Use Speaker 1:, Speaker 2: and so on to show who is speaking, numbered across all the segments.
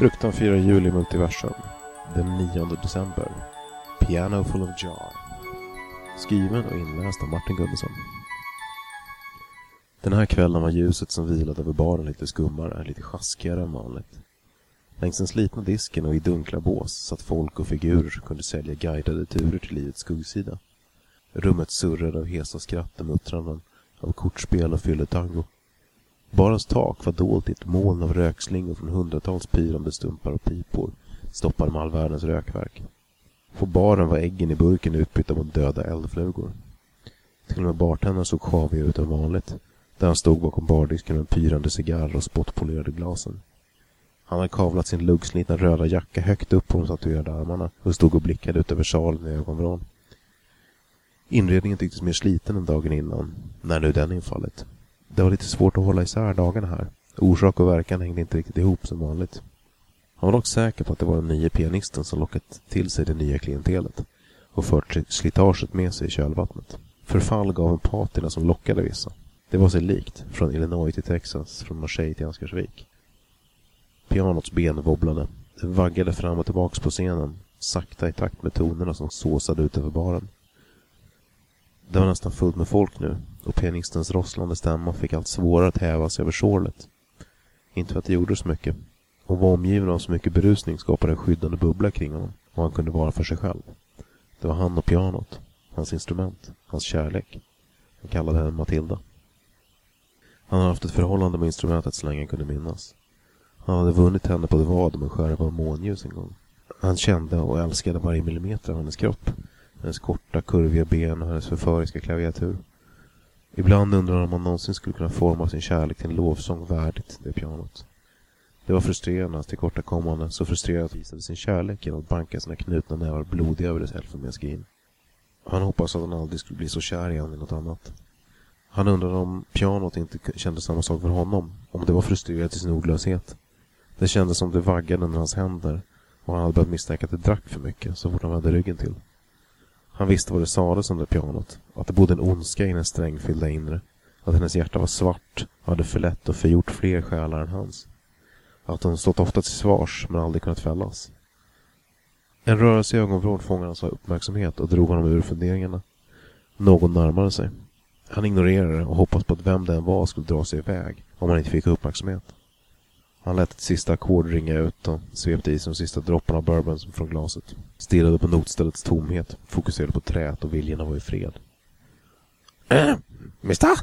Speaker 1: Fruktan firar jul i multiversum. Den 9 december. Piano full of jar. Skriven och inläst av Martin Gunnarsson. Den här kvällen var ljuset som vilade över baren lite skummare, lite sjaskigare än vanligt. Längs den slitna disken och i dunkla bås satt folk och figurer som kunde sälja guidade turer till livets skuggsida. Rummet surrade av hesa skratt och muttranden, av kortspel och fylletango. Barens tak var dolt i ett moln av rökslingor från hundratals pyrande stumpar och pipor, stoppade med all världens rökverk. På baren var äggen i burken utbytta mot döda eldflugor. Till och med bartendern såg sjavigare ut än vanligt, där han stod bakom bardisken med en pyrande cigarr och spottpolerade glasen. Han hade kavlat sin luggslitna röda jacka högt upp på de tatuerade armarna och stod och blickade ut över salen i ögonvrån. Inredningen tycktes mer sliten än dagen innan, när nu den infallit. Det var lite svårt att hålla isär dagarna här. Orsak och verkan hängde inte riktigt ihop som vanligt. Han var dock säker på att det var den nya pianisten som lockat till sig det nya klientelet och fört slitaget med sig i kölvattnet. Förfall gav en patina som lockade vissa. Det var sig likt, från Illinois till Texas, från Marseille till Ansgarsvik. Pianots ben wobblade. Det vaggade fram och tillbaks på scenen, sakta i takt med tonerna som såsade utöver baren. Det var nästan fullt med folk nu och pianistens rosslande stämma fick allt svårare att häva sig över sorlet. Inte för att det gjorde så mycket. Och var omgiven av så mycket berusning skapade en skyddande bubbla kring honom och han kunde vara för sig själv. Det var han och pianot, hans instrument, hans kärlek. Han kallade henne Matilda. Han hade haft ett förhållande med instrumentet så länge han kunde minnas. Han hade vunnit henne på ett vad med skärva och månljus en gång. Han kände och älskade varje millimeter av hennes kropp. Hennes korta, kurviga ben och hennes förföriska klaviatur. Ibland undrar han om han någonsin skulle kunna forma sin kärlek till en lovsång värdigt det pianot. Det var frustrerande hans tillkortakommande, så frustrerat att visade sin kärlek genom att banka sina knutna nävar blodiga över dess elfenbensgrin. Han hoppades att han aldrig skulle bli så kär igen i något annat. Han undrade om pianot inte kände samma sak för honom, om det var frustrerat i sin ordlöshet. Det kändes som det vaggade under hans händer och han hade börjat misstänka att det drack för mycket så fort han vände ryggen till. Han visste vad det sades under pianot. Att det bodde en ondska i hennes strängfyllda inre. Att hennes hjärta var svart och hade förlett och förgjort fler själar än hans. Att hon stått ofta till svars men aldrig kunnat fällas. En rörelse i ögonvrån fångade hans uppmärksamhet och drog honom ur funderingarna. Någon närmade sig. Han ignorerade det och hoppades på att vem det än var skulle dra sig iväg om han inte fick uppmärksamhet. Han lät ett sista ackord ringa ut och svepte i sig de sista dropparna av bourbon från glaset. Stirrade på notställets tomhet, fokuserade på träet och viljan att vara i fred. Äh, mister?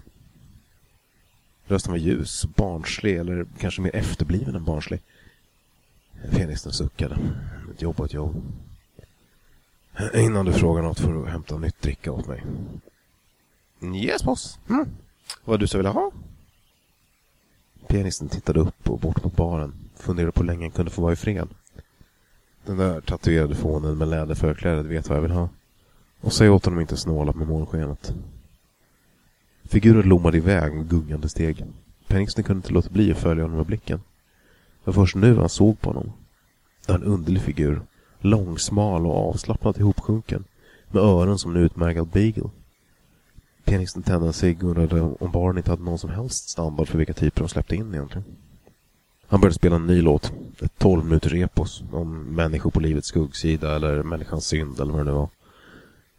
Speaker 1: Rösten var ljus, barnslig eller kanske mer efterbliven än barnslig. Pianisten suckade. Ett jobb och ett jobb. Innan du frågar något får du hämta nytt dricka åt mig. Yes boss. Mm. Vad du så ville ha? Pianisten tittade upp och bort mot baren. Funderade på hur länge han kunde få vara i fred. Den där tatuerade fånen med läderförklädet vet vad jag vill ha. Och säg åt honom inte snåla med månskenet. Figuren lommade iväg med gungande steg. Pianisten kunde inte låta bli att följa honom med blicken. Det var först nu han såg på honom. Det var en underlig figur. Långsmal och avslappnat ihopsjunken. Med öron som en utmärgad beagle. Pianisten tände en cigg och undrade om baren inte hade någon som helst standard för vilka typer de släppte in egentligen. Han började spela en ny låt. Ett 12 minuters epos om människor på livets skuggsida eller människans synd eller vad det nu var.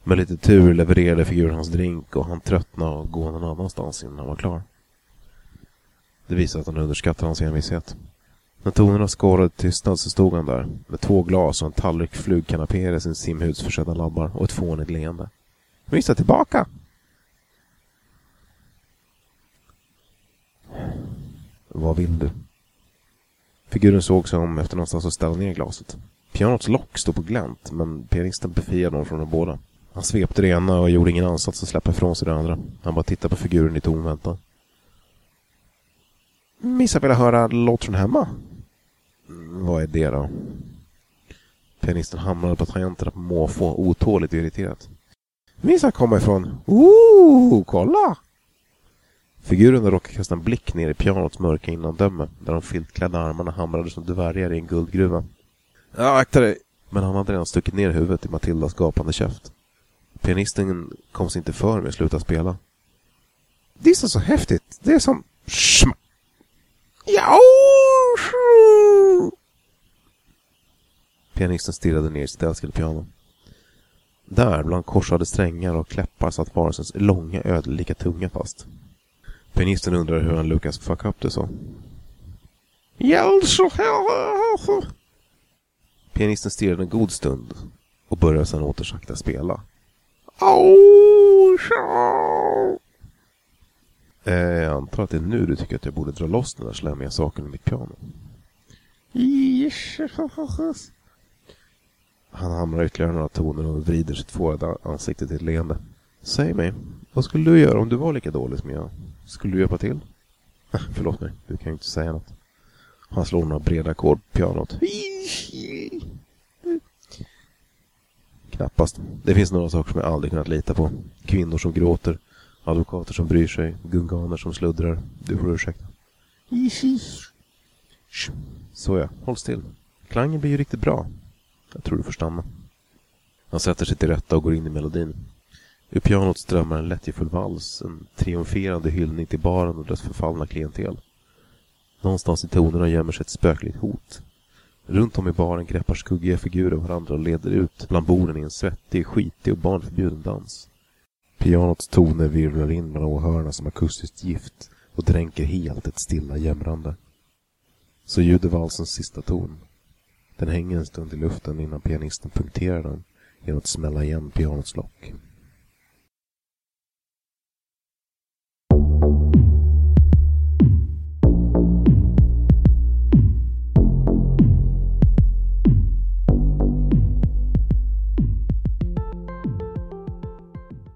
Speaker 1: Med lite tur levererade figuren hans drink och han tröttnade och gå någon annanstans innan han var klar. Det visade att han underskattade hans envishet. När tonerna skorrade tystnad så stod han där med två glas och en tallrik flugkanapéer i sin simhudsförsedda labbar och ett fånigt leende. Visa tillbaka! Vad vill du? Figuren såg sig om efter någonstans att ställa ner glaset. Pianots lock stod på glänt, men pianisten befriade honom från de båda. Han svepte det ena och gjorde ingen ansats att släppa ifrån sig det andra. Han bara tittade på figuren i tom väntan. Missa ville höra låt från hemma? Vad är det då? Pianisten hamnade på tangenterna på måfå, otåligt och irriterat. Missa kommer ifrån... Ooh, kolla! Figuren råkade kasta en blick ner i pianots mörka innandöme där de filtklädda armarna hamrade som dvärgar i en guldgruva. Ja, akta dig! Men han hade redan stuckit ner huvudet i Matildas gapande käft. Pianisten kom sig inte för med att sluta spela. Det är så häftigt. Det är som... Schma. Ja! Pianisten stirrade ner i sitt älskade piano. Där, bland korsade strängar och kläppar, satt varelsens långa ödelika tunga fast. Pianisten undrade hur han lyckats fucka upp det så. Pianisten stirrade en god stund och började sedan åter sakta spela. Eh, jag antar att det är nu du tycker att jag borde dra loss den där slemmiga saken i mitt piano. Han hamrar ytterligare några toner och vrider sitt fårade ansikte till ett leende. Säg mig, vad skulle du göra om du var lika dålig som jag? Skulle du hjälpa till? Ah, förlåt mig, du kan ju inte säga något. Han slår några breda ackord på pianot. Knappast. Det finns några saker som jag aldrig kunnat lita på. Kvinnor som gråter, advokater som bryr sig, gunganer som sluddrar. Du får ursäkta. Såja, håll still. Klangen blir ju riktigt bra. Jag tror du får stanna. Han sätter sig till rätta och går in i melodin. Ur pianot strömmar en lättjefull vals, en triumferande hyllning till baren och dess förfallna klientel. Någonstans i tonerna gömmer sig ett spökligt hot. Runt om i baren greppar skuggiga figurer varandra och leder ut bland borden i en svettig, skitig och barnförbjuden dans. Pianots toner virvlar in bland åhörarna som akustiskt gift och dränker helt ett stilla jämrande. Så ljuder valsens sista ton. Den hänger en stund i luften innan pianisten punkterar den genom att smälla igen pianots lock.